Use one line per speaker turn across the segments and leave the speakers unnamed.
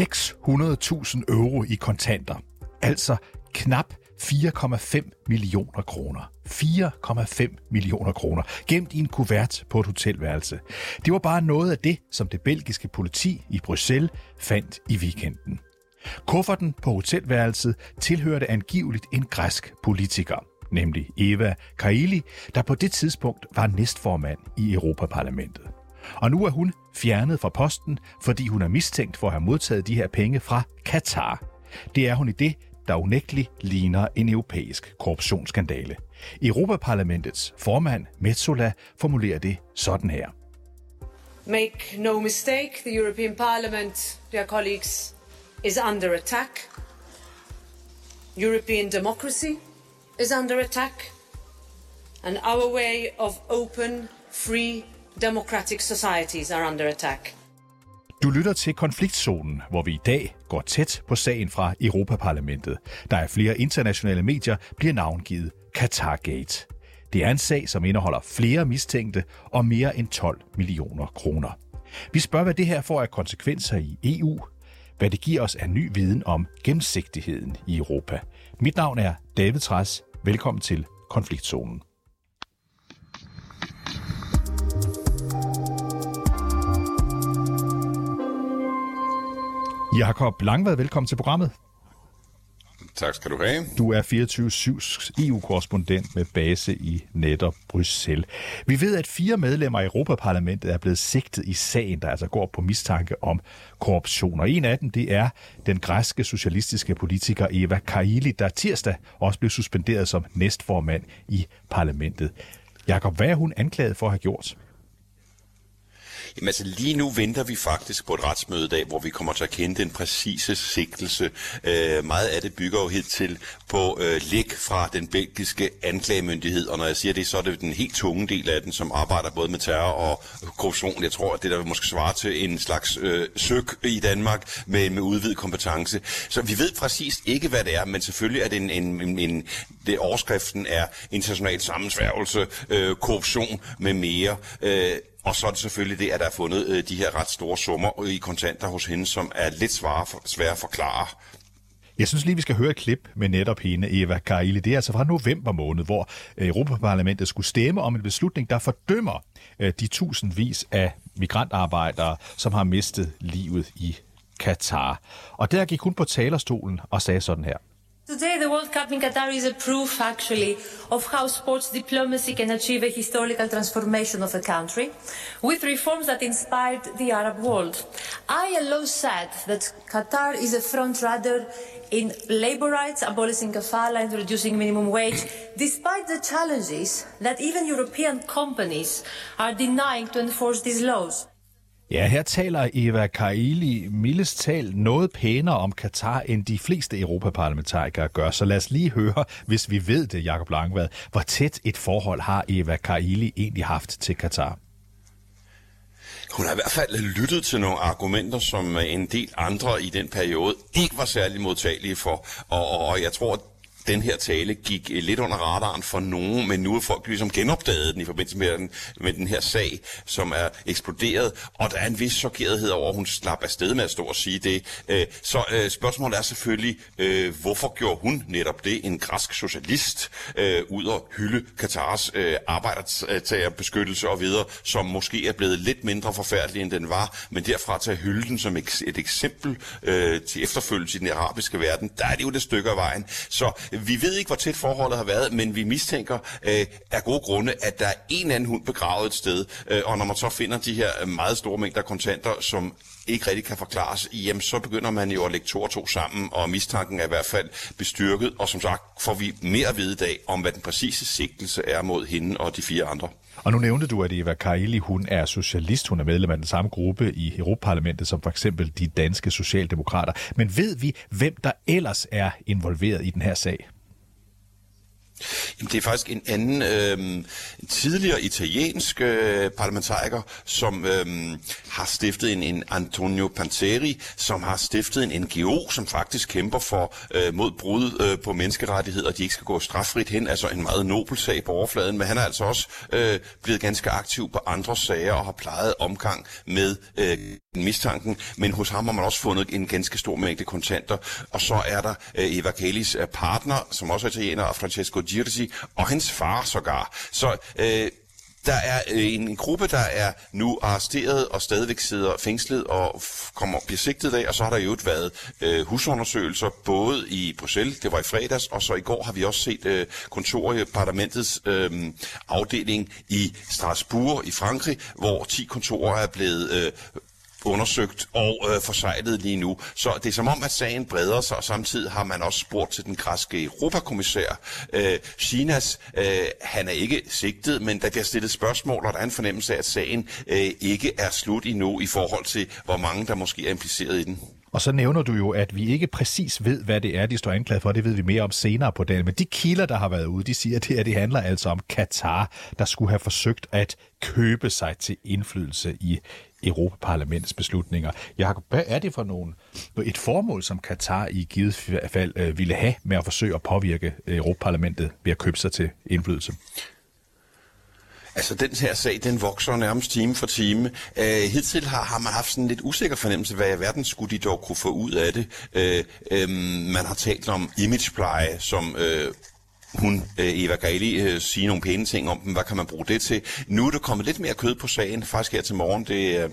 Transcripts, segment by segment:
600.000 euro i kontanter. Altså knap 4,5 millioner kroner. 4,5 millioner kroner, gemt i en kuvert på et hotelværelse. Det var bare noget af det, som det belgiske politi i Bruxelles fandt i weekenden. Kufferten på hotelværelset tilhørte angiveligt en græsk politiker, nemlig Eva Kaili, der på det tidspunkt var næstformand i Europaparlamentet. Og nu er hun fjernet fra posten, fordi hun er mistænkt for at have modtaget de her penge fra Katar. Det er hun i det, der unægteligt ligner en europæisk korruptionsskandale. Europaparlamentets formand Metsola formulerer det sådan her.
Make no mistake, the European Parliament, dear colleagues, is under attack. European democracy is under attack. And our way of open, free, democratic societies are under attack.
Du lytter til konfliktzonen, hvor vi i dag går tæt på sagen fra Europaparlamentet. Der er flere internationale medier, bliver navngivet Qatargate. Det er en sag, som indeholder flere mistænkte og mere end 12 millioner kroner. Vi spørger, hvad det her får af konsekvenser i EU, hvad det giver os af ny viden om gennemsigtigheden i Europa. Mit navn er David Træs. Velkommen til Konfliktzonen. Jakob Langvad, velkommen til programmet.
Tak skal du have.
Du er 24-7's EU-korrespondent med base i netop Bruxelles. Vi ved, at fire medlemmer af Europaparlamentet er blevet sigtet i sagen, der altså går på mistanke om korruption. Og en af dem, det er den græske socialistiske politiker Eva Kaili, der tirsdag også blev suspenderet som næstformand i parlamentet. Jakob, hvad er hun anklaget for at have gjort?
Jamen altså lige nu venter vi faktisk på et retsmøde i dag, hvor vi kommer til at kende den præcise sigtelse. Øh, meget af det bygger jo helt til på øh, læg fra den belgiske anklagemyndighed, og når jeg siger det, så er det den helt tunge del af den, som arbejder både med terror og korruption. Jeg tror, at det der måske svare til en slags øh, søg i Danmark med, med udvidet kompetence. Så vi ved præcis ikke, hvad det er, men selvfølgelig er det en, en, en, en det overskriften er international sammensværgelse, øh, korruption med mere. Øh, og så er det selvfølgelig det, at der er fundet øh, de her ret store summer i kontanter hos hende, som er lidt svære, for, svære at forklare.
Jeg synes lige, vi skal høre et klip med netop hende, Eva Kaili. Det er altså fra november måned, hvor øh, Europaparlamentet skulle stemme om en beslutning, der fordømmer øh, de tusindvis af migrantarbejdere, som har mistet livet i Katar. Og der gik hun på talerstolen og sagde sådan her.
Today, the World Cup in Qatar is a proof, actually, of how sports diplomacy can achieve a historical transformation of a country with reforms that inspired the Arab world. ILO said that Qatar is a front runner in labor rights, abolishing kafala and reducing minimum wage, despite the challenges that even European companies are denying to enforce these laws.
Ja, her taler Eva Kaili mildest tal noget pænere om Katar, end de fleste europaparlamentarikere gør. Så lad os lige høre, hvis vi ved det, Jakob Langvad, hvor tæt et forhold har Eva Kaili egentlig haft til Katar?
Hun har i hvert fald lyttet til nogle argumenter, som en del andre i den periode ikke var særlig modtagelige for. Og, og jeg tror, den her tale gik øh, lidt under radaren for nogen, men nu er folk ligesom genopdaget den i forbindelse med den, med den her sag, som er eksploderet, og der er en vis chokerethed over, at hun slap afsted med at stå og sige det. Øh, så øh, spørgsmålet er selvfølgelig, øh, hvorfor gjorde hun netop det, en græsk socialist, øh, ud og hylde Katars arbejdertagerbeskyttelse og videre, som måske er blevet lidt mindre forfærdelig, end den var, men derfra til at hylde den som et eksempel til efterfølgelse i den arabiske verden, der er det jo det stykke af vejen. Så vi ved ikke, hvor tæt forholdet har været, men vi mistænker øh, af gode grunde, at der er en anden hund begravet et sted. Øh, og når man så finder de her meget store mængder kontanter, som ikke rigtig kan forklares, jamen så begynder man jo at lægge to og to sammen, og mistanken er i hvert fald bestyrket, og som sagt får vi mere at vide i dag om, hvad den præcise sigtelse er mod hende og de fire andre.
Og nu nævnte du, at Eva Kaili, hun er socialist, hun er medlem af den samme gruppe i Europaparlamentet som for eksempel de danske socialdemokrater. Men ved vi, hvem der ellers er involveret i den her sag?
Det er faktisk en anden øh, tidligere italiensk øh, parlamentariker, som øh, har stiftet en, en Antonio Panteri, som har stiftet en NGO, som faktisk kæmper for øh, mod brud øh, på menneskerettigheder, de ikke skal gå straffrit hen, altså en meget nobel sag på overfladen, men han er altså også øh, blevet ganske aktiv på andre sager og har plejet omgang med øh, mistanken, men hos ham har man også fundet en ganske stor mængde kontanter, og så er der øh, Eva Kalis øh, partner, som også er italiener, Francesco Girsi, og hans far sågar. Så øh, der er øh, en gruppe, der er nu arresteret og stadigvæk sidder fængslet og kommer bliver sigtet af, og så har der jo været øh, husundersøgelser både i Bruxelles, det var i fredags, og så i går har vi også set øh, kontoret i parlamentets øh, afdeling i Strasbourg i Frankrig, hvor 10 kontorer er blevet øh, undersøgt og øh, forsejlet lige nu. Så det er som om, at sagen breder sig, og samtidig har man også spurgt til den græske europakommissær. Øh, Chinas, øh, han er ikke sigtet, men der bliver stillet spørgsmål, og der er en fornemmelse af, at sagen øh, ikke er slut endnu i forhold til, hvor mange der måske er impliceret i den.
Og så nævner du jo, at vi ikke præcis ved, hvad det er, de står anklaget for. Det ved vi mere om senere på dagen. Men de kilder, der har været ude, de siger, at det, her, det handler altså om Katar, der skulle have forsøgt at købe sig til indflydelse i Europaparlamentets beslutninger. Jakob, hvad er det for nogle, et formål, som Katar i givet fald øh, ville have med at forsøge at påvirke øh, Europaparlamentet ved at købe sig til indflydelse?
Altså, den her sag, den vokser nærmest time for time. Uh, hidtil har, har man haft sådan en lidt usikker fornemmelse, hvad i verden skulle de dog kunne få ud af det. Uh, øh, øhm, man har talt om imagepleje, som øh, hun, øh, Eva Gaeli, øh, sige nogle pæne ting om dem. Hvad kan man bruge det til? Nu er der kommet lidt mere kød på sagen, faktisk her til morgen. Det er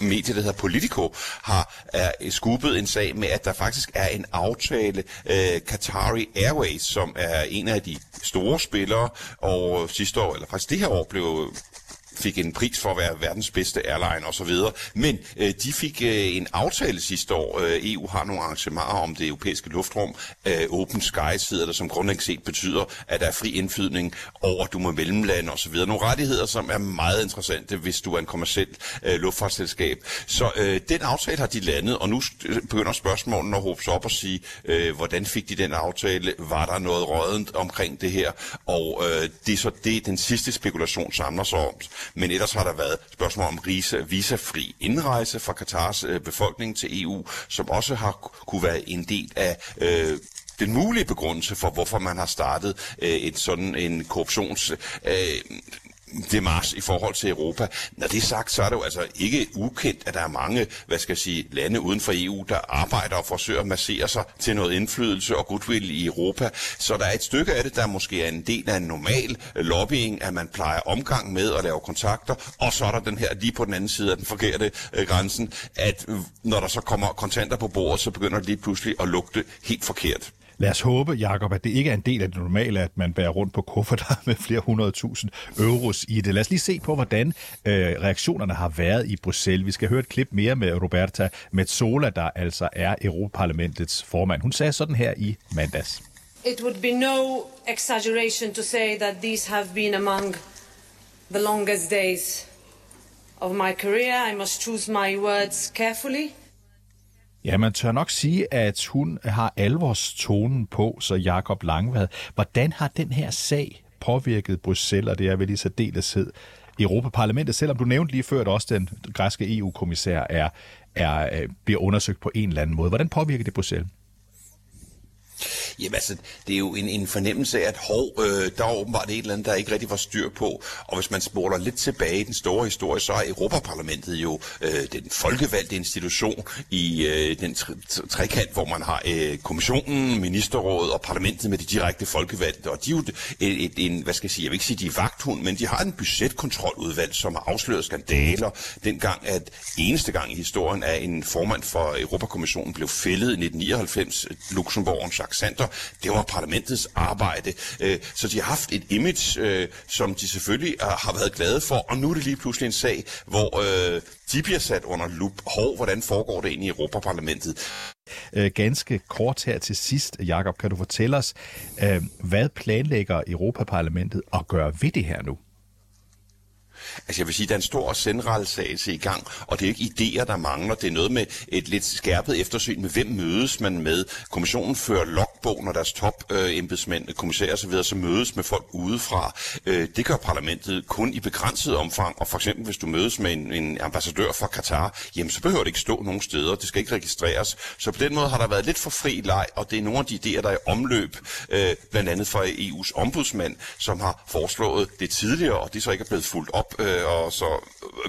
medie, der hedder Politico, har er, skubbet en sag med, at der faktisk er en aftale. Øh, Qatari Airways, som er en af de store spillere, og sidste år, eller faktisk det her år, blev fik en pris for at være verdens bedste airline osv. Men øh, de fik øh, en aftale sidste år. Øh, EU har nogle arrangementer om det europæiske luftrum. Øh, Open Skies hedder det, som grundlæggende set betyder, at der er fri indflydning over du må mellemlande osv. Nogle rettigheder, som er meget interessante, hvis du er en kommersiel øh, luftfartsselskab. Så øh, den aftale har de landet, og nu begynder spørgsmålene at håbe sig op og sige, øh, hvordan fik de den aftale? Var der noget rådent omkring det her? Og øh, det er så det, den sidste spekulation samler sig om. Men ellers har der været spørgsmål om visafri indrejse fra Katars øh, befolkning til EU, som også har kunne være en del af øh, den mulige begrundelse for, hvorfor man har startet øh, et sådan en korruptions... Øh, demarche i forhold til Europa. Når det er sagt, så er det jo altså ikke ukendt, at der er mange, hvad skal jeg sige, lande uden for EU, der arbejder og forsøger at massere sig til noget indflydelse og goodwill i Europa. Så der er et stykke af det, der måske er en del af en normal lobbying, at man plejer omgang med og lave kontakter, og så er der den her lige på den anden side af den forkerte øh, grænsen, at øh, når der så kommer kontanter på bordet, så begynder det lige pludselig at lugte helt forkert.
Lad os håbe, Jakob, at det ikke er en del af det normale, at man bærer rundt på kufferter med flere hundredtusind euros i det. Lad os lige se på, hvordan øh, reaktionerne har været i Bruxelles. Vi skal høre et klip mere med Roberta Metsola, der altså er Europaparlamentets formand. Hun sagde sådan her i mandags.
It would be no exaggeration to say that these have been among the longest days of my career. I must choose my words carefully.
Ja, man tør nok sige, at hun har alvorstonen på, så Jakob Langvad. Hvordan har den her sag påvirket Bruxelles, og det er vel i særdeleshed Europaparlamentet, selvom du nævnte lige før, at også den græske EU-kommissær er, er, øh, bliver undersøgt på en eller anden måde. Hvordan påvirker det Bruxelles?
Jamen altså, det er jo en, en fornemmelse af, at hov, øh, der er åbenbart et eller andet, der ikke rigtig var styr på. Og hvis man spoler lidt tilbage i den store historie, så er Europaparlamentet jo øh, den folkevalgte institution i øh, den trekant, hvor man har øh, kommissionen, ministerrådet og parlamentet med de direkte folkevalgte. Og de er jo et, et, en, hvad skal jeg sige, jeg vil ikke sige, de er vagthund, men de har en budgetkontroludvalg, som har afsløret skandaler. Dengang, at eneste gang i historien, at en formand for Europakommissionen blev fældet i 1999, Luxembourg, Jacques Sander, det var parlamentets arbejde. Øh, så de har haft et image, øh, som de selvfølgelig øh, har været glade for, og nu er det lige pludselig en sag, hvor øh, de bliver sat under lup. Hov, hvordan foregår det egentlig i Europaparlamentet?
Øh, ganske kort her til sidst, Jakob, kan du fortælle os, øh, hvad planlægger Europaparlamentet at gøre ved det her nu?
Altså jeg vil sige, der er en stor sendrelsagelse i gang, og det er ikke idéer, der mangler. Det er noget med et lidt skærpet eftersyn med, hvem mødes man med. Kommissionen fører logbog, når deres top øh, embedsmænd, kommissærer osv., så mødes med folk udefra. Øh, det gør parlamentet kun i begrænset omfang, og for eksempel hvis du mødes med en, en ambassadør fra Katar, jamen så behøver det ikke stå nogen steder, det skal ikke registreres. Så på den måde har der været lidt for fri leg, og det er nogle af de idéer, der er i omløb, øh, blandt andet fra EU's ombudsmand, som har foreslået det tidligere, og det så ikke er blevet fuldt op. Øh, og så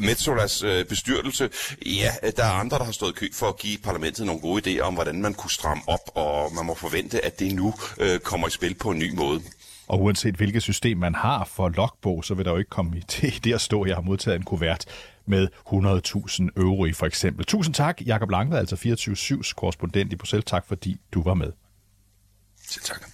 Metzolas øh, bestyrelse, ja, der er andre, der har stået kø for at give parlamentet nogle gode idéer om, hvordan man kunne stramme op, og man må forvente, at det nu øh, kommer i spil på en ny måde.
Og uanset hvilket system man har for logbog, så vil der jo ikke komme til det at stå, jeg har modtaget en kuvert med 100.000 euro i for eksempel. Tusind tak, Jakob Langvad, altså 24-7's korrespondent i Bruxelles. Tak fordi du var med.
Selv tak.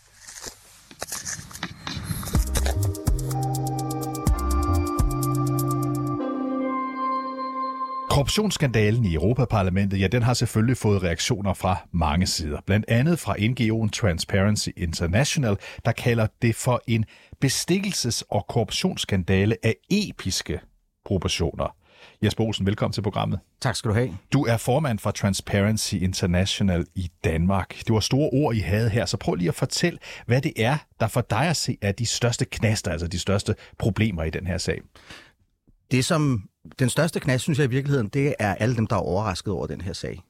Korruptionsskandalen i Europaparlamentet, ja, den har selvfølgelig fået reaktioner fra mange sider. Blandt andet fra NGO'en Transparency International, der kalder det for en bestikkelses- og korruptionsskandale af episke proportioner. Jesper Olsen, velkommen til programmet.
Tak skal du have.
Du er formand for Transparency International i Danmark. Det var store ord, I havde her, så prøv lige at fortælle, hvad det er, der for dig at se er de største knaster, altså de største problemer i den her sag.
Det, som den største knast, synes jeg i virkeligheden, det er alle dem, der er overrasket over den her sag.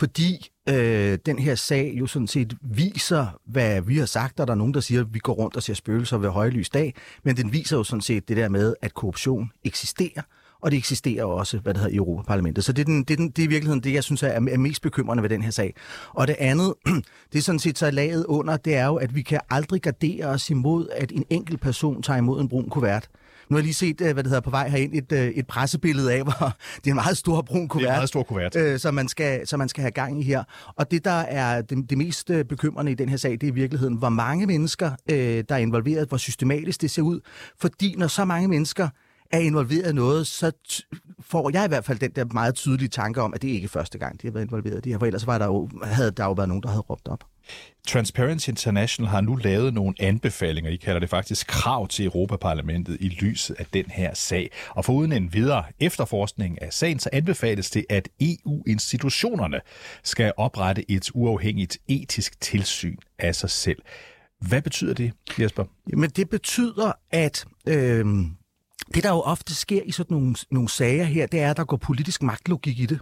Fordi øh, den her sag jo sådan set viser, hvad vi har sagt, og der er nogen, der siger, at vi går rundt og ser spøgelser ved højlys dag, men den viser jo sådan set det der med, at korruption eksisterer, og det eksisterer også, hvad det hedder, i Europaparlamentet. Så det er, den, det, er den, det er i virkeligheden det, jeg synes er, er mest bekymrende ved den her sag. Og det andet, det er sådan set så laget under, det er jo, at vi kan aldrig gardere os imod, at en enkelt person tager imod en brun kuvert. Nu har jeg lige set, øh, hvad det hedder, på vej herind, et, øh, et pressebillede af, hvor det er en meget stor brun kuvert.
Det er en meget stor kuvert.
Øh, som, man skal, som man skal have gang i her. Og det, der er det, det mest øh, bekymrende i den her sag, det er i virkeligheden, hvor mange mennesker, øh, der er involveret, hvor systematisk det ser ud. Fordi når så mange mennesker er involveret i noget, så får jeg i hvert fald den der meget tydelige tanke om, at det ikke er første gang, de har været involveret i det her, for ellers var der jo, havde der jo været nogen, der havde råbt op.
Transparency International har nu lavet nogle anbefalinger, I kalder det faktisk krav til Europaparlamentet i lyset af den her sag. Og foruden en videre efterforskning af sagen, så anbefales det, at EU-institutionerne skal oprette et uafhængigt etisk tilsyn af sig selv. Hvad betyder det, Jesper?
Jamen det betyder, at øh, det, der jo ofte sker i sådan nogle, nogle sager her, det er, at der går politisk magtlogik i det.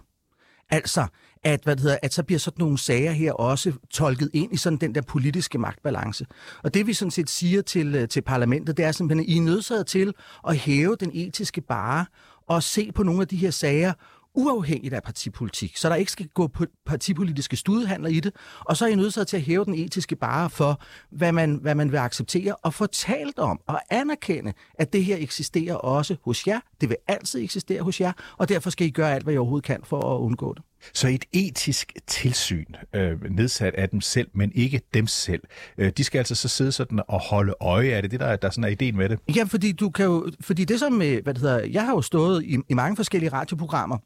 Altså, at, hvad det hedder, at så bliver sådan nogle sager her også tolket ind i sådan den der politiske magtbalance. Og det vi sådan set siger til, øh, til parlamentet, det er simpelthen, at I er nødsaget til at hæve den etiske bare og se på nogle af de her sager uafhængigt af partipolitik, så der ikke skal gå på partipolitiske studiehandler i det, og så er I nødt til at hæve den etiske bare for, hvad man, hvad man vil acceptere, og få talt om og anerkende, at det her eksisterer også hos jer. Det vil altid eksistere hos jer, og derfor skal I gøre alt, hvad I overhovedet kan for at undgå det.
Så et etisk tilsyn, øh, nedsat af dem selv, men ikke dem selv, øh, de skal altså så sidde sådan og holde øje af det. Det der, der sådan er ideen med det.
Ja, fordi du kan jo, fordi det som, hvad det hedder, jeg har jo stået i, i mange forskellige radioprogrammer,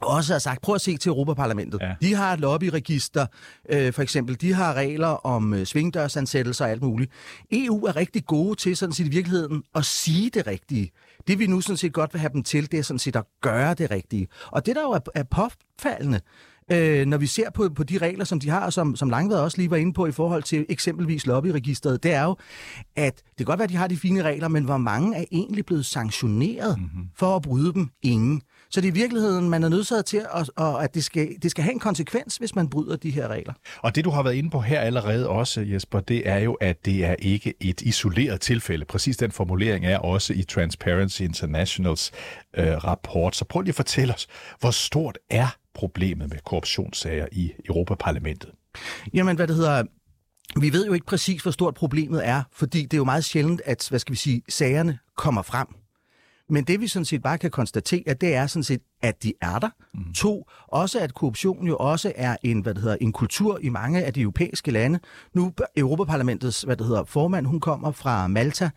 også har sagt, prøv at se til Europaparlamentet. Ja. De har et lobbyregister, øh, for eksempel. De har regler om øh, svingdørsansættelser og alt muligt. EU er rigtig gode til sådan set i virkeligheden at sige det rigtige. Det vi nu sådan set godt vil have dem til, det er sådan set at gøre det rigtige. Og det der jo er, er påfaldende, øh, når vi ser på, på de regler, som de har, som, som Langvad også lige var inde på i forhold til eksempelvis lobbyregisteret, det er jo, at det kan godt være, at de har de fine regler, men hvor mange er egentlig blevet sanktioneret mm-hmm. for at bryde dem? Ingen. Så det er i virkeligheden, man er nødsaget til, at, og at det skal, det skal have en konsekvens, hvis man bryder de her regler.
Og det, du har været inde på her allerede også, Jesper, det er jo, at det er ikke et isoleret tilfælde. Præcis den formulering er også i Transparency Internationals øh, rapport. Så prøv lige at fortælle os, hvor stort er problemet med korruptionssager i Europaparlamentet?
Jamen, hvad det hedder, vi ved jo ikke præcis, hvor stort problemet er, fordi det er jo meget sjældent, at hvad skal vi sige, sagerne kommer frem. Men det vi sådan set bare kan konstatere, det er sådan set at de er der. Mm. To, også at korruption jo også er en, hvad det hedder, en kultur i mange af de europæiske lande. Nu Europaparlamentets hvad det hedder, formand, hun kommer fra Malta.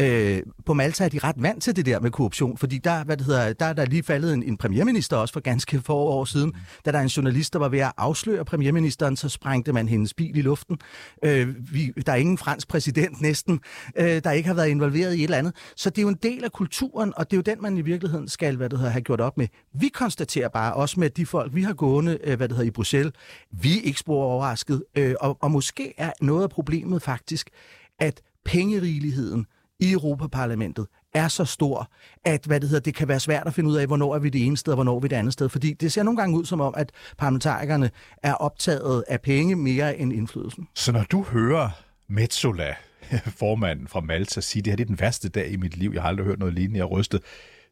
Øh, på Malta er de ret vant til det der med korruption, fordi der, hvad det hedder, der er der lige faldet en, en premierminister også for ganske få år siden. Mm. Da der er en journalist, der var ved at afsløre premierministeren, så sprængte man hendes bil i luften. Øh, vi, der er ingen fransk præsident næsten, øh, der ikke har været involveret i et eller andet. Så det er jo en del af kulturen, og det er jo den, man i virkeligheden skal hvad det hedder, have gjort op med. Vi konstaterer bare, også med de folk, vi har gående øh, hvad det hedder, i Bruxelles, vi er ikke spor overrasket. Øh, og, og måske er noget af problemet faktisk, at pengerigeligheden i Europaparlamentet er så stor, at hvad det, hedder, det kan være svært at finde ud af, hvornår er vi det ene sted, og hvornår er vi det andet sted. Fordi det ser nogle gange ud som om, at parlamentarikerne er optaget af penge mere end indflydelsen.
Så når du hører Metzola, formanden fra Malta, sige, det her det er den værste dag i mit liv, jeg har aldrig hørt noget lignende, jeg rystet,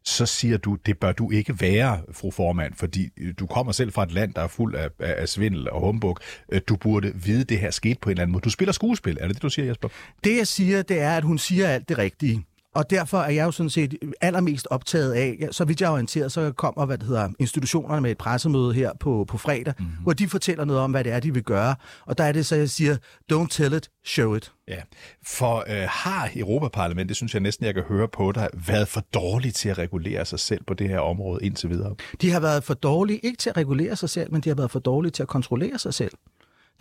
så siger du, det bør du ikke være, fru formand, fordi øh, du kommer selv fra et land, der er fuld af, af svindel og humbug. Øh, du burde vide, det her skete på en eller anden måde. Du spiller skuespil, er det det, du siger, Jesper?
Det, jeg siger, det er, at hun siger alt det rigtige. Og derfor er jeg jo sådan set allermest optaget af, så vidt jeg er orienteret, så kommer hvad det hedder, institutionerne med et pressemøde her på, på fredag, mm-hmm. hvor de fortæller noget om, hvad det er, de vil gøre. Og der er det så, jeg siger, don't tell it, show it.
Ja, for øh, har Europaparlamentet, det synes jeg næsten, jeg kan høre på dig, været for dårlige til at regulere sig selv på det her område indtil videre?
De har været for dårlige, ikke til at regulere sig selv, men de har været for dårlige til at kontrollere sig selv.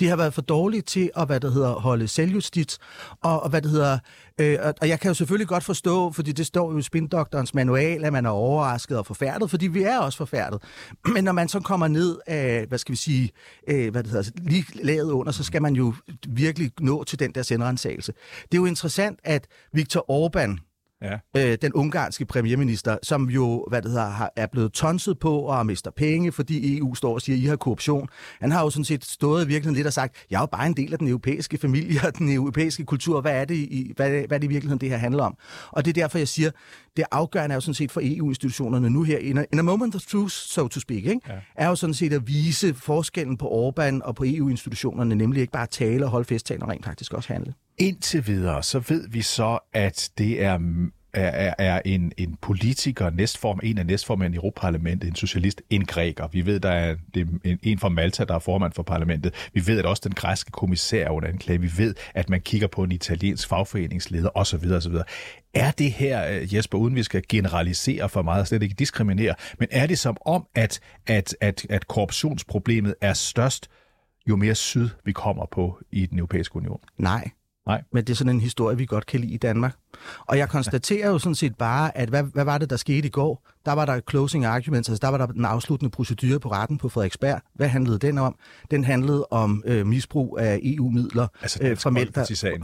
De har været for dårlige til at, hvad det hedder, holde selvjustits, og, og hvad det hedder, øh, og jeg kan jo selvfølgelig godt forstå, fordi det står jo i spindoktorens manual, at man er overrasket og forfærdet, fordi vi er også forfærdet. Men når man så kommer ned af, hvad skal vi sige, øh, hvad det hedder, lige lavet under, så skal man jo virkelig nå til den der sendrensagelse. Det er jo interessant, at Viktor Orbán, ja. øh, den ungarske premierminister, som jo hvad det hedder, er blevet tonset på og har mister penge, fordi EU står og siger, at I har korruption. Han har jo sådan set stået virkelig lidt og sagt, jeg er jo bare en del af den europæiske familie og den europæiske kultur. Hvad er det, i, hvad, hvad er det i virkeligheden, det her handler om? Og det er derfor, jeg siger, det afgørende er jo sådan set for EU-institutionerne nu her, in a, in a moment of truth, so to speak, ikke? Ja. er jo sådan set at vise forskellen på Orbán og på EU-institutionerne, nemlig ikke bare tale og holde festtaler, rent faktisk også handle.
Indtil videre, så ved vi så, at det er er, er en, en politiker, næstform, en af næstformændene i Europaparlamentet, en socialist, en græker. Vi ved, der er det en, en fra Malta, der er formand for parlamentet. Vi ved, at også den græske kommissær er under anklage. Vi ved, at man kigger på en italiensk fagforeningsleder osv. osv. Er det her, øh, Jesper, uden vi skal generalisere for meget, slet ikke diskriminere, men er det som om, at, at, at, at korruptionsproblemet er størst, jo mere syd vi kommer på i den europæiske union?
Nej, Nej. Men det er sådan en historie, vi godt kan lide i Danmark. Og jeg konstaterer jo sådan set bare, at hvad, hvad var det, der skete i går? Der var der closing arguments, altså der var der den afsluttende procedure på retten på Frederiksberg. Hvad handlede den om? Den handlede om øh, misbrug af EU-midler
altså, øh,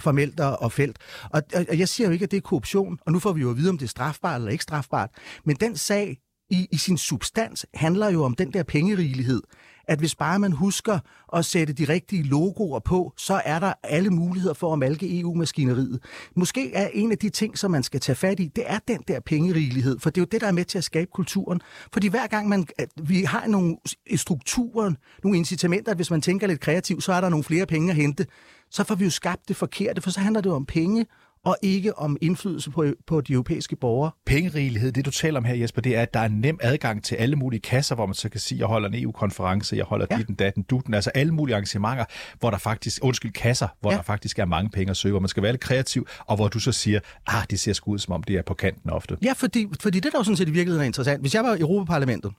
fra, Melter
og Felt. Og, og jeg siger jo ikke, at det er korruption, og nu får vi jo at vide, om det er strafbart eller ikke strafbart. Men den sag i, i sin substans handler jo om den der pengerigelighed at hvis bare man husker at sætte de rigtige logoer på, så er der alle muligheder for at malke EU-maskineriet. Måske er en af de ting, som man skal tage fat i, det er den der pengerigelighed, for det er jo det, der er med til at skabe kulturen. Fordi hver gang man, vi har nogle strukturer, nogle incitamenter, at hvis man tænker lidt kreativt, så er der nogle flere penge at hente, så får vi jo skabt det forkerte, for så handler det om penge, og ikke om indflydelse på, på de europæiske borgere.
Pengerigelighed, det du taler om her, Jesper, det er, at der er nem adgang til alle mulige kasser, hvor man så kan sige, jeg holder en EU-konference, jeg holder ja. den, datten, dutten, altså alle mulige arrangementer, hvor der faktisk, undskyld, kasser, hvor ja. der faktisk er mange penge at søge, hvor man skal være lidt kreativ, og hvor du så siger, ah, det ser sgu ud, som om det er på kanten ofte.
Ja, fordi, fordi det der jo sådan set i virkeligheden er interessant. Hvis jeg var i Europaparlamentet,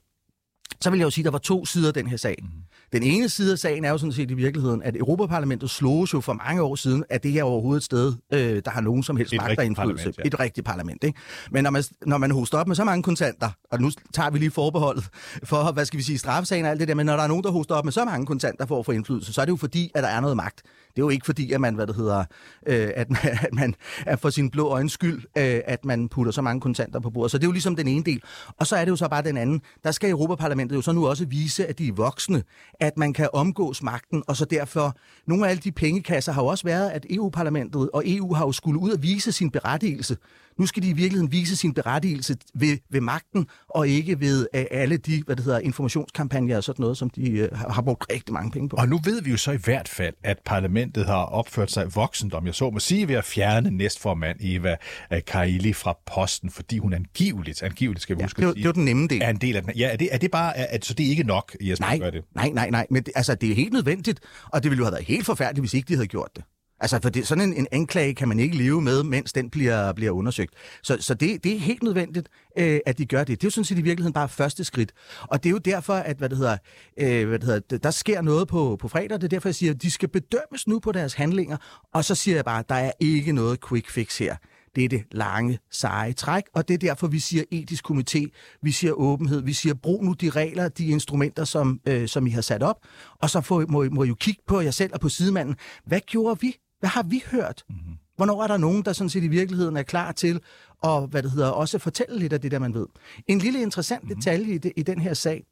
så vil jeg jo sige, at der var to sider af den her sag. Mm. Den ene side af sagen er jo sådan set i virkeligheden, at Europaparlamentet slog jo for mange år siden, at det her overhovedet et sted, øh, der har nogen som helst magt og indflydelse. Ja. Et rigtigt parlament. Ikke? Men når man, når man hoster op med så mange kontanter, og nu tager vi lige forbeholdet for, hvad skal vi sige, straffesagen og alt det der, men når der er nogen, der hoster op med så mange kontanter for at få indflydelse, så er det jo fordi, at der er noget magt. Det er jo ikke fordi, at man, hvad det hedder, øh, at, man, at man er for sin blå øjens skyld, øh, at man putter så mange kontanter på bordet. Så det er jo ligesom den ene del. Og så er det jo så bare den anden. Der skal Europaparlamentet jo så nu også vise, at de er voksne, at man kan omgås magten, og så derfor, nogle af alle de pengekasser har jo også været, at EU-parlamentet og EU har jo skulle ud og vise sin berettigelse. Nu skal de i virkeligheden vise sin berettigelse ved, ved magten, og ikke ved uh, alle de hvad det hedder, informationskampagner og sådan noget, som de uh, har brugt rigtig mange penge på.
Og nu ved vi jo så i hvert fald, at parlamentet har opført sig voksent, om jeg så må sige, ved at fjerne næstformand Eva øh, Kaili fra posten, fordi hun angiveligt, angiveligt skal vi
Ja,
huske
det var-
sige,
det var den nemme del.
Er en del af den. Ja, er det, er det bare, er, så det er ikke nok, Jesper,
Nej,
at gøre det?
nej, nej, nej. Men det, altså, det er helt nødvendigt, og det ville jo have været helt forfærdeligt, hvis ikke de havde gjort det. Altså, for det, sådan en, en anklage kan man ikke leve med, mens den bliver, bliver undersøgt. Så, så det, det er helt nødvendigt, øh, at de gør det. Det er jo sådan set i virkeligheden bare første skridt. Og det er jo derfor, at hvad det hedder, øh, hvad det hedder, der sker noget på, på fredag. Det er derfor, jeg siger, at de skal bedømmes nu på deres handlinger. Og så siger jeg bare, at der er ikke noget quick fix her. Det er det lange, seje træk, og det er derfor, vi siger etisk komité, vi siger åbenhed, vi siger brug nu de regler, de instrumenter, som, øh, som I har sat op, og så få, må, må I jo kigge på jer selv og på sidemanden. Hvad gjorde vi? Hvad har vi hørt? Mm-hmm. Hvornår er der nogen, der sådan set i virkeligheden er klar til at hvad det hedder, også fortælle lidt af det, der man ved? En lille interessant mm-hmm. detalje i, det, i den her sag,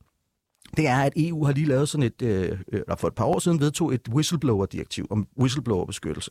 det er, at EU har lige lavet sådan et, øh, eller for et par år siden vedtog et whistleblower-direktiv om whistleblower-beskyttelse.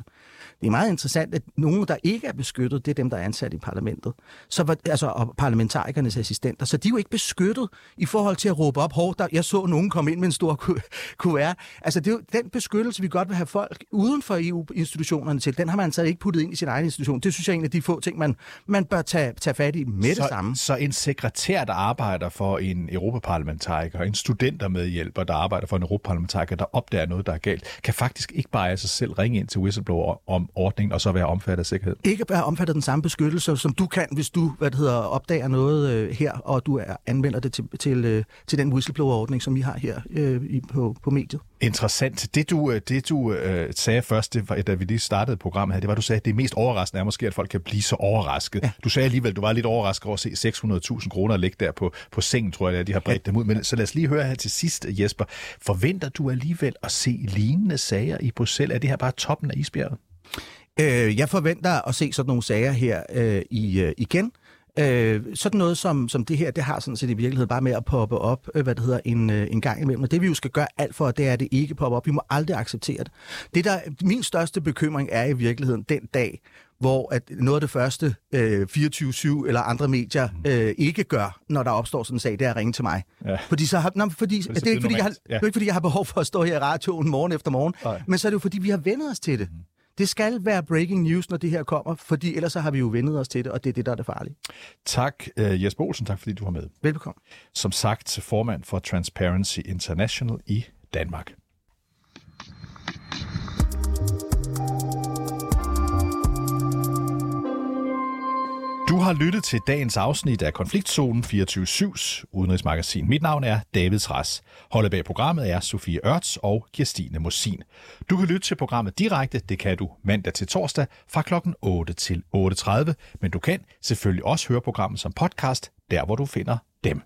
Det er meget interessant, at nogen, der ikke er beskyttet, det er dem, der er ansat i parlamentet. Så, altså, og parlamentarikernes assistenter. Så de er jo ikke beskyttet i forhold til at råbe op hårdt. Der, jeg så nogen komme ind med en stor ku- kuvert. Altså, det er jo den beskyttelse, vi godt vil have folk uden for EU-institutionerne til. Den har man altså ikke puttet ind i sin egen institution. Det synes jeg er en af de få ting, man, man bør tage, tage fat i med
så,
det samme.
Så en sekretær, der arbejder for en europaparlamentariker, en studentermedhjælper, der arbejder for en europaparlamentariker, der opdager noget, der er galt, kan faktisk ikke bare af sig selv ringe ind til whistleblower om ordningen og så være omfattet af sikkerhed.
ikke være omfattet af den samme beskyttelse, som du kan, hvis du hvad det hedder, opdager noget øh, her, og du er, anvender det til, til, øh, til den whistleblower-ordning, som vi har her øh, i, på, på mediet.
Interessant. Det du, øh, det, du øh, sagde først, det var, da vi lige startede programmet her, det var, du sagde, at det mest overraskende er måske, at folk kan blive så overrasket. Ja. Du sagde alligevel, du var lidt overrasket over at se 600.000 kroner ligge der på, på sengen, tror jeg, at de har bredt ja. dem ud. Men så lad os lige høre her til sidst, Jesper. Forventer du alligevel at se lignende sager i Bruxelles? Er det her bare toppen af isbjerget?
Øh, jeg forventer at se sådan nogle sager her øh, i, øh, igen. Øh, sådan noget som, som det her, det har sådan set i virkeligheden bare med at poppe op, øh, hvad det hedder, en, øh, en gang imellem. Og det vi jo skal gøre alt for, det er, at det ikke popper op. Vi må aldrig acceptere det. det der, min største bekymring er i virkeligheden den dag, hvor at noget af det første øh, 24-7 eller andre medier øh, ikke gør, når der opstår sådan en sag, det er at ringe til mig.
Ja.
Fordi så har, nå, fordi,
så
det, er
bliver
ikke, fordi jeg har.
Ja.
det er ikke fordi, jeg har behov for at stå her i radioen morgen efter morgen,
Nej.
men så er det jo fordi, vi har vendet os til det. Det skal være breaking news, når det her kommer, fordi ellers så har vi jo vendet os til det, og det er det, der er det farlige.
Tak, øh, Jesper Olsen. Tak, fordi du var med.
Velbekomme.
Som sagt, formand for Transparency International i Danmark. Du har lyttet til dagens afsnit af Konfliktzonen 24-7's udenrigsmagasin. Mit navn er David Træs. Holdet bag programmet er Sofie Ørts og Kirstine Mosin. Du kan lytte til programmet direkte. Det kan du mandag til torsdag fra kl. 8 til 8.30. Men du kan selvfølgelig også høre programmet som podcast, der hvor du finder dem.